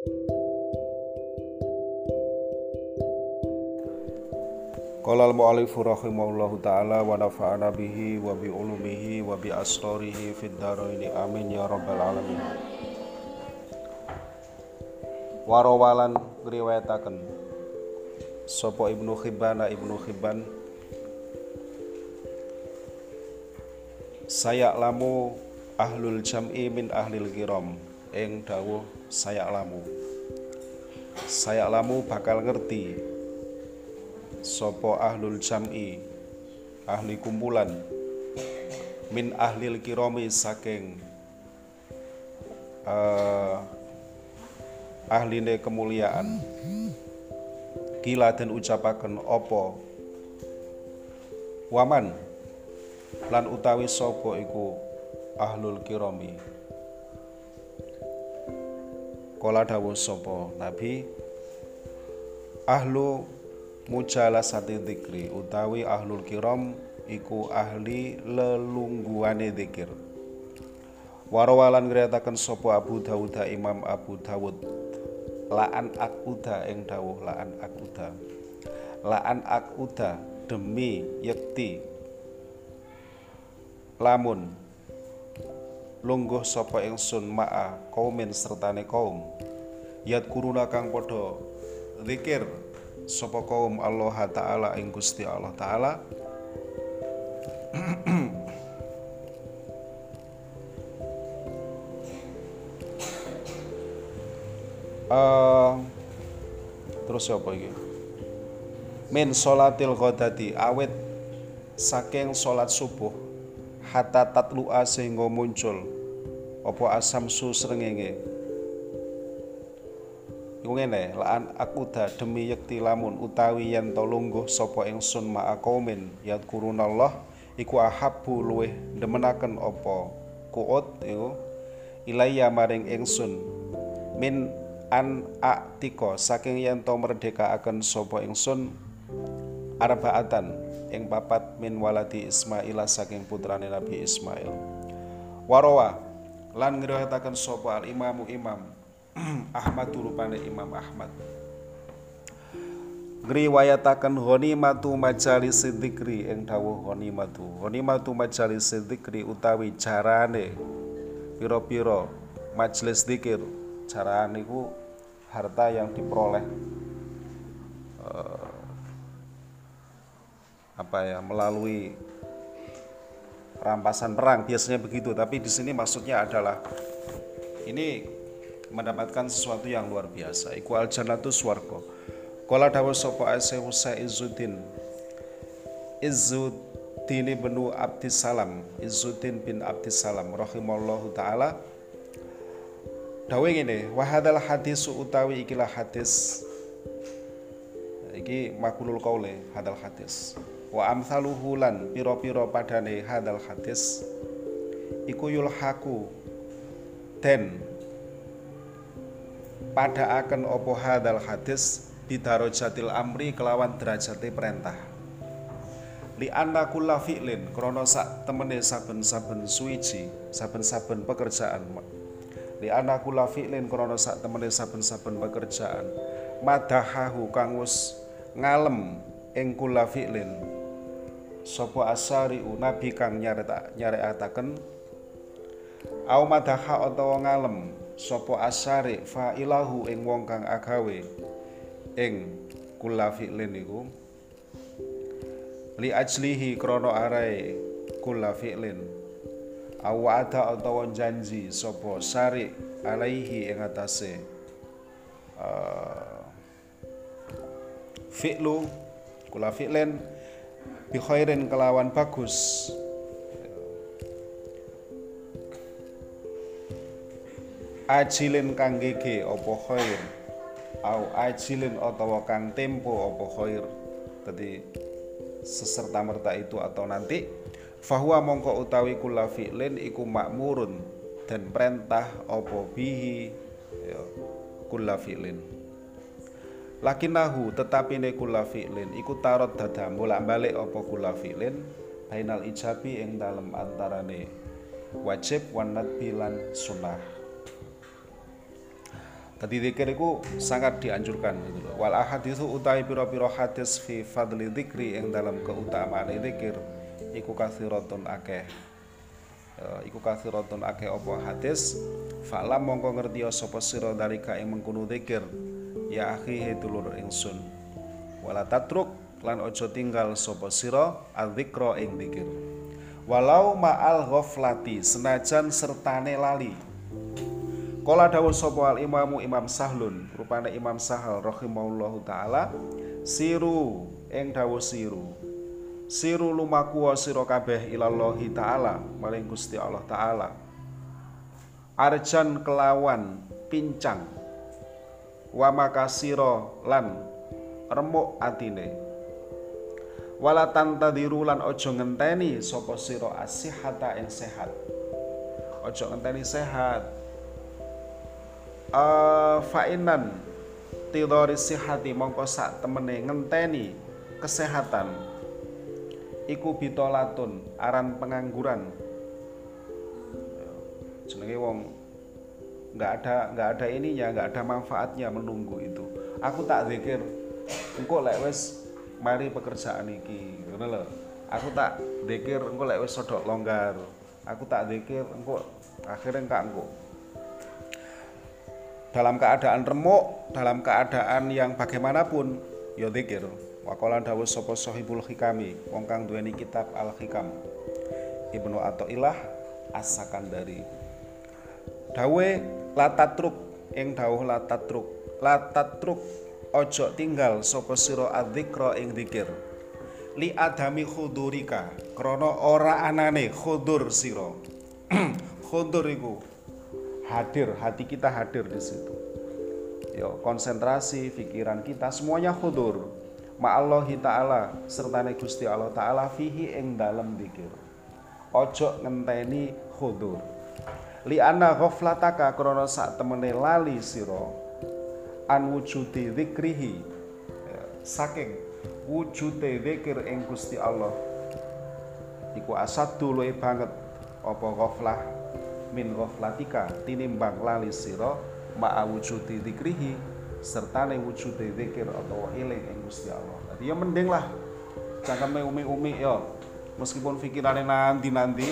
Qala al-mu'allif rahimahullahu taala wa nafa'ana bihi wa bi ulumihi wa bi asrarihi fid dharain amin ya rabbal alamin. Warawalan riwayataken. Sapa Ibnu Hibban Ibnu Hibban saya lamu ahlul jam'i min ahlil kiram. Ing dawuh saya lamu saya lamu bakal ngerti sopo ahlul jam'i ahli kumpulan min ahlil kiromi saking uh, ahline kemuliaan. Gila dan ucapaken opo waman lan utawi sopo iku ahlul kiromi Kola dawuh sopo Nabi ahlu mujalasati dzikri utawi ahlul kiram iku ahli lelungguane dzikir. Warawalan ngriyataken sapa Abu Dawud Imam Abu Dawud Laan akuda ing dawuh laan akuda. Laan akuda demi yekti. Lamun lungguh sapa ingsun ma'a kaumin sertane kaum. Yat kuruna kang padha zikir sapa kaum Allah taala ing Gusti Allah taala. Uh, terus apa iki? Min salatil ghadati awet saking salat subuh hatta tatlu'a sehingga muncul. Apa asam su srengenge? Iku ngene, laan akuda demi yekti lamun utawi yen to lungguh sapa ingsun ma'a qaumin yadkurunallah iku ahabbu luweh demenaken apa kuut iku ilayya maring ingsun min an atika saking yen to merdekaaken sapa ingsun arbaatan ing papat min waladi Ismail saking putrane Nabi Ismail. Warawa lan ngriwayataken sapa al imamu imam Ahmad rupane Imam Ahmad. Ngriwayataken ghanimatu majalis dzikri ing dawuh ghanimatu. Ghanimatu majalis dzikri utawi carane pira-pira majelis zikir. Carane ku harta yang diperoleh apa ya melalui rampasan perang biasanya begitu. Tapi di sini maksudnya adalah ini mendapatkan sesuatu yang luar biasa. Iku al jannatu swarga. Kala dawuh sapa Asy'u Izuddin. Izzuddin bin Abdissalam Izzuddin bin Abdissalam rahimallahu taala. Dawuh ngene wa hadzal hadis utawi ikilah hadis. Iki makulul qaule hadal hadis wa amsaluhu lan pira-pira padane hadal hadis. Iku yulhaku den pada akan opo hadal hadis bidarajatil amri kelawan derajate perintah. Li anna kulla fi'lin krana sak temene saben-saben suwiji saben-saben pekerjaan. Li anna kulla fi'lin krana sak temene saben-saben pekerjaan. Madahahu kang wis ngalem ing kulla fi'lin sapa asari nabi kang nyareta nyarekataken au madaha utawa ngalem sapa asari fa'ilahu ing wong kang agawe ing kula fi'lin iku li ajlihi krana arae kula fi'lin. Awada utawa janji sapa sari alaihi ing atase uh, fi'lu kula fi'lin bi khairin kelawan bagus. Ajilin kang gege apa khair? Au ajilin utawa kang tempo apa khair? Tadi seserta merta itu atau nanti fahuwa mongko utawi kula fi'lin iku makmurun dan perintah apa bihi? Ya, kula fi'lin lakinahu tetapi ne kula fi'lin iku tarot dada bolak balik apa kula fi'lin bainal ijabi ing dalem antarane wajib wanat bilan sunnah Tadi zikir itu sangat dianjurkan gitu loh. Wal utai pira-pira hadis fi fadli dzikri yang dalam keutamaan zikir iku kathiratun akeh. Ya, iku kathiratun akeh apa hadis Fa'lam mongko ngerti sapa sira dalika ing mengkono zikir ya akhi dulur ingsun. Wala tatruk lan ojo tinggal sapa sira adzikra ing zikir. Walau ma'al ghaflati senajan sertane lali Kala dawuh sapa al imamu Imam Sahlun, rupane Imam Sahal rahimahullahu taala, siru ing dawuh siru. Siru lumaku sira kabeh ilallahi taala, maring Gusti Allah taala. Arjan kelawan pincang. Wa makasira lan remuk atine. Wala tantadiru lan aja ngenteni sapa sira asihata ing sehat. Aja ngenteni sehat uh, fainan tidori sihati mongko sak temene ngenteni kesehatan iku bitolatun aran pengangguran jenenge wong nggak ada nggak ada ininya nggak ada manfaatnya menunggu itu aku tak zikir engko lek wis mari pekerjaan iki ngono lho aku tak zikir engko lek wis sodok longgar aku tak zikir engko akhirnya enggak engko dalam keadaan remuk, dalam keadaan yang bagaimanapun, ya zikir. Waqala dawuh sapa sahibul hikami, wong kang duweni kitab Al-Hikam. Ibnu Athaillah As-Sakandari. Dawe latatruk ing dawuh latatruk. Latatruk ojo tinggal sapa sira adzikra ing zikir. Li adami khudurika, krana ora anane khudur sira. khudur iku hadir, hati kita hadir di situ. Yo, konsentrasi pikiran kita semuanya khudur. Ma'allahi ta'ala serta Gusti Allah ta'ala fihi ing dalam dikir. Ojo ngenteni khudur. Li anna ghaflataka krana sak temene lali sira. An wujudi dzikrihi ya, saking wujude zikir ing Gusti Allah. Iku asadu luwe banget. Apa ghaflah? Min ghaflatika tinimbang lali sira ma'a wujudi dzikrihi serta ne wujude zikir atau eling ing Gusti Allah. Jadi ya mending lah. Jangan umi-umi ya. Meskipun pikirannya nanti-nanti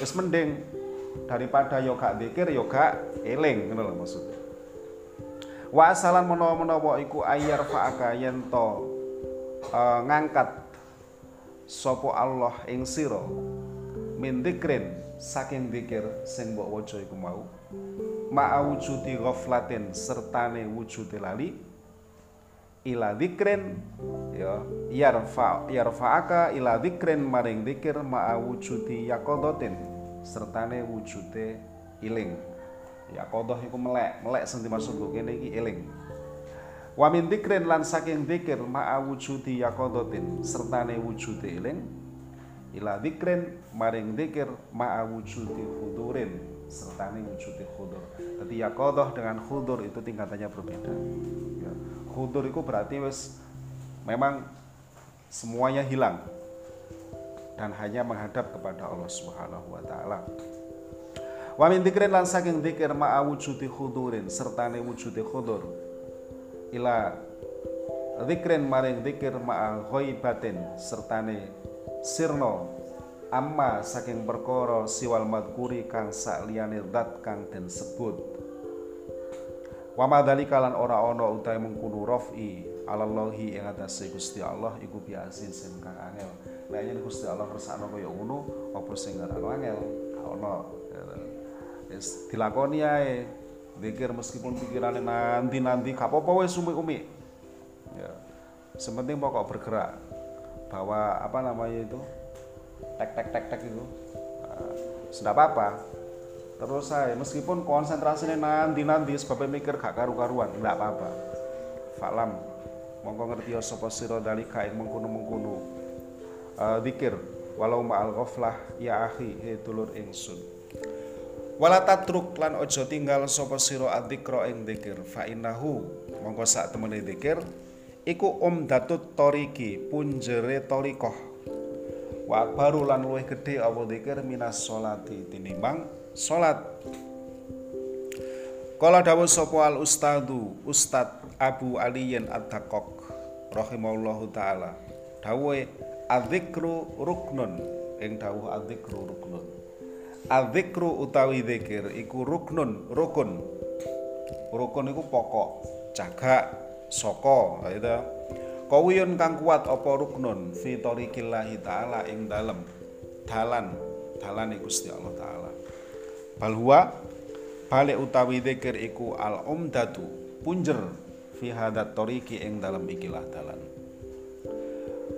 wis mending daripada yo gak zikir yo gak eling ngono lho maksudnya. Wa asalan menawa-menawa iku ayar fa'aka yen to uh, ngangkat sapa Allah ing sira min dzikrin saking zikir sing mbok waca iku mau ma'a wujudi ghaflatin sertane wujude lali ila dzikrin ya yarfa yarfa'aka ila dzikrin maring zikir ma'a wujudi yaqadatin sertane wujude iling yaqadah iku melek melek sing dimaksud kene iki iling wa min dzikrin lan saking zikir ma'a wujudi yaqadatin sertane wujude iling ila dzikrin maring dzikir ma'a wujudi khudurin serta wujudi khudur. Jadi yakodoh dengan khudur itu tingkatannya berbeda. Ya. Khudur itu berarti wis memang semuanya hilang dan hanya menghadap kepada Allah Subhanahu wa taala. Wa min dzikrin lan saking dzikir ma'a wujudi serta wujudi khudur. Ila dzikrin maring dzikir ma'a ghaibatin sertane sirno amma saking perkara siwal madkuri kang sakliyane zat kang den sebut wa madzalika lan ora ana utahe mengkono rafi alallahi ing atase Gusti Allah iku biasin sing kang angel yen Gusti Allah kersane kaya ngono apa sing ora angel ana wis dilakoni ae. Zikir meskipun pikirane nanti-nanti gak apa-apa wis umi-umi ya. Sementing pokok bergerak. Bawa apa namanya itu? Tek tek tek tek itu. Uh, sudah apa apa terus saya meskipun konsentrasinya nanti nanti sebabnya mikir gak karu karuan nggak apa apa falam. Mongko ngerti sapa sira dalika ing mengkono mengkono uh, zikir walau ma'al ghaflah ya akhi he dulur ingsun. Wala tatruk lan ojo tinggal sapa sira adzikra ing zikir fa innahu mongko sak temene iku umdatut toriki punjere torikoh. Wa baru lan luwih gedhe apa zikir minas sholati tinimbang salat Kala dawuh sapa al ustadu Ustad Abu Aliyin Ad-Dakok rahimahullahu taala. Dawuhe adzikru ruknun ing dawuh adzikru ruknun. Adzikru utawi zikir iku ruknun rukun. Rukun iku pokok, cagak, saka itu. Kawiyun kang kuat apa ruknun fi tariqillahi taala ing dalem dalan dalan Gusti Allah taala. Balhuwa balik utawi zikir iku al umdatu punjer fi hadat toriki ing dalam ikilah dalan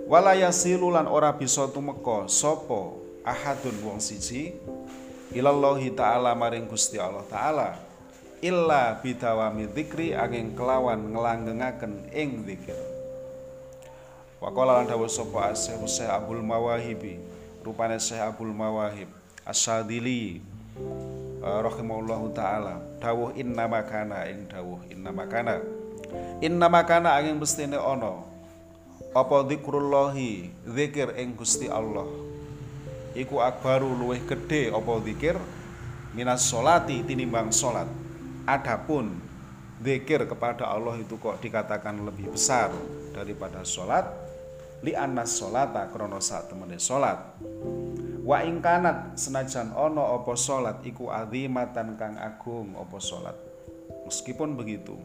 walaya silulan ora bisa tumeka sapa ahadun wong siji? Ilallahi taala maring Gusti Allah taala. Illa bidawami dzikri angin kelawan ngelanggengaken ing zikir Waqala lan dawuh sapa Syekh Abdul Mawahibi rupane Syekh Abdul Mawahib Asadili uh, rahimahullahu taala. Dawuh inna makana ing dawuh inna makana inna makana angin mestine ana apa zikrullahi? Zikir ing Gusti Allah. Iku akbaru luweh gede apa zikir? Minas solati tinimbang solat. Adapun zikir kepada Allah itu kok dikatakan lebih besar daripada solat? Li anas solata krono saat temene solat. Wa ingkanat senajan ono opo salat iku azimatan kang agung opo salat. Meskipun begitu,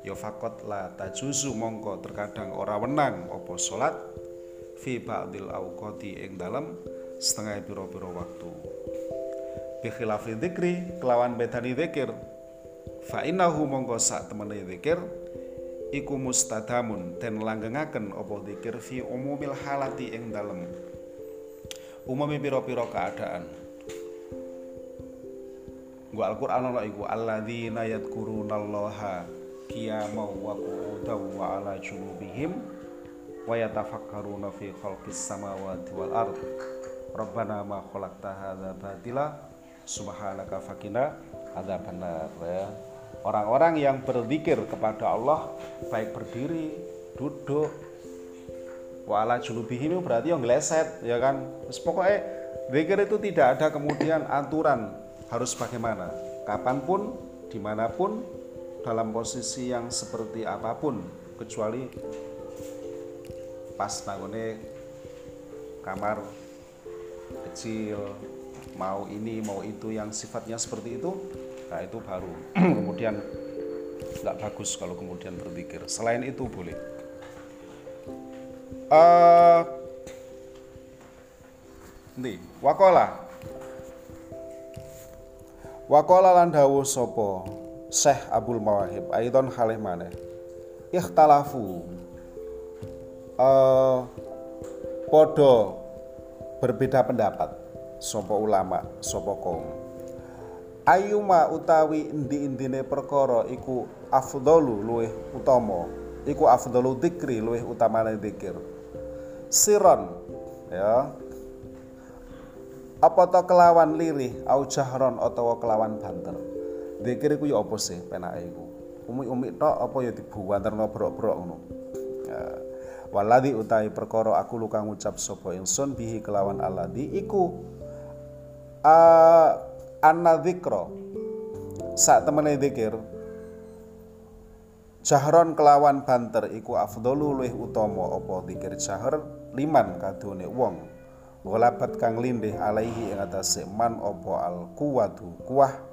ya fakot la tajuzu mongko terkadang ora wenang opo salat fi ba'dil auqati ing dalem setengah piro-piro waktu. Bi khilafi dzikri kelawan bedani zikir fa innahu mongko sak temene zikir iku mustadamun den langgengaken opo zikir fi umumil halati ing dalem. Umumnya piro-piro keadaan. Gua Al-Qur'an ana iku alladzina yadhkurunallaha qiyamau wa qu'udan wa ala junubihim wa yatafakkaruna fi khalqis samawati wal ard. Rabbana ma khalaqta hadza batila subhanaka fakina adzabannar ya. Orang-orang yang berzikir kepada Allah baik berdiri duduk wala julubihim berarti yang ngeleset ya kan? Terus pokoknya zikir itu tidak ada kemudian aturan harus bagaimana kapan pun di mana pun dalam posisi yang seperti apa pun kecuali pas nangone kamar kecil mau ini mau itu yang sifatnya seperti itu nah itu baru. Kemudian nggak bagus kalau kemudian berzikir selain itu boleh. Uh, ndi wakola. Wakola lan dawuh sapa Syekh Abdul Mawahib aidon halih maneh ikhtalafu. Uh, podo berbeda pendapat. Sapa ulama sapa kaum. Ayuma utawi endi-endine perkara iku afdalu luwih utama. Iku afdalu dzikri luwih utamane dzikir. Siron ya. Apa to kelawan lirih au jahron utawa kelawan banter zikir iku ya apa sih penake iku? Umi-umi tok apa ya dibuwanterno brok-brok ngono? Ya. Waladi utai perkara aku lu kang ngucap sapa ingsun bihi kelawan aladi iku uh, anna dzikra. Sak temene zikir Jahron kelawan banter iku afdalu luwih utama apa zikir jahar? Liman kadone wong walabat kang lindih alaihi ing atase man apa al kuwatu kuah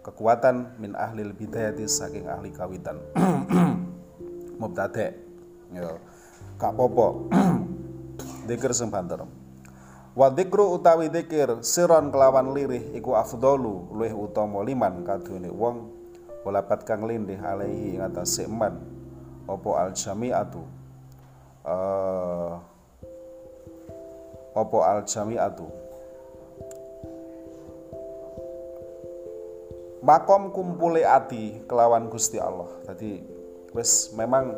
kekuatan min ahli bidayati saking ahli kawitan. Mubtade ya. Gak popo dikir sing banter. Wa dzikru utawi dzikir siron kelawan lirih iku afdalu luwih utama liman kadone wong walabat kang lindih alaihi ing atase man apa al jami'atu uh, opo al jami'atu makom kumpule ati kelawan Gusti Allah. Jadi wis memang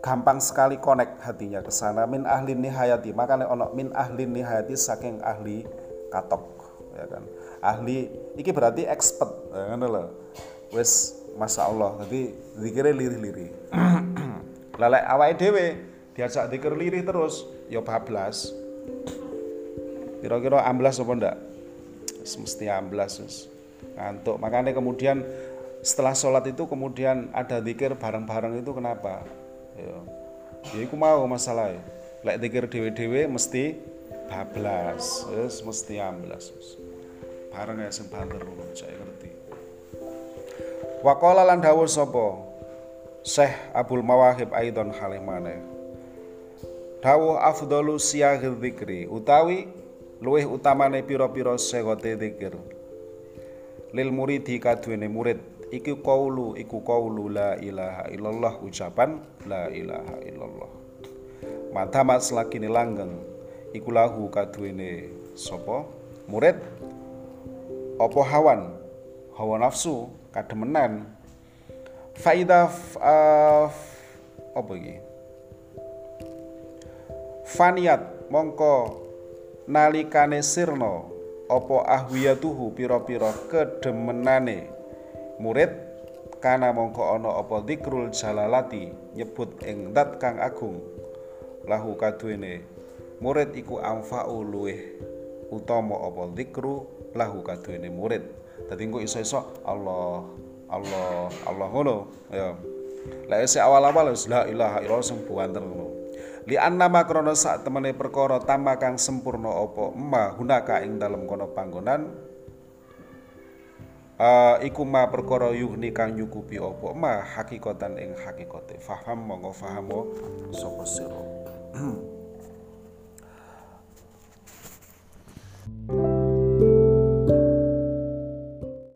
gampang sekali connect hatinya ke sana. Min ahli nihayati makanya ono min ahli nihayati saking ahli katok ya kan? Ahli iki berarti expert ya kan lho. Wis Masya Allah. Jadi zikirnya lirih-lirih. Lalek awake dhewe diajak zikir lirih terus ya bablas. Kira-kira amblas apa ndak mesti amblas wis ngantuk. Makanya kemudian setelah sholat itu kemudian ada zikir bareng-bareng itu kenapa? Ya ya aku mau masalah. Lek zikir dewe-dewe mesti bablas yes, mesti amblas bareng ya sing banter saya ngerti. Wakola lan sapa? Syekh Abdul Mawahib Aidon halih maneh Dawuh afdalu siyagh dzikri utawi luwih utamane pira-pira segote zikir lil muridi kaduwene murid iku qaulu iku qaulu la ilaha illallah ucapan la ilaha illallah. Matamat selakine langgeng iku lahu kaduwene sapa? Murid apa hawan? Hawa nafsu kademenan. Faida uh, apa iki? Faniat mongko nalikane sirna apa ahwiyatuhu pira-pira kedemenane? Murid kana mongko ana apa zikrul jalalati nyebut ing dat kang agung. Lahu kaduwene murid iku amfa'u luweh utama apa zikru lahu kaduwene murid. Dadi engko iso-iso Allah Allah Allah ngono ya. Lek awal-awal la ilaha illallah sing buanten ngono li annama krana sak temene perkara tambah kang sempurna apa ma hunaka ing dalem kono panggonan. Uh, iku ma perkara yuhni kang nyukupi apa ma hakikatan ing hakikate faham monggo faham sapa sira?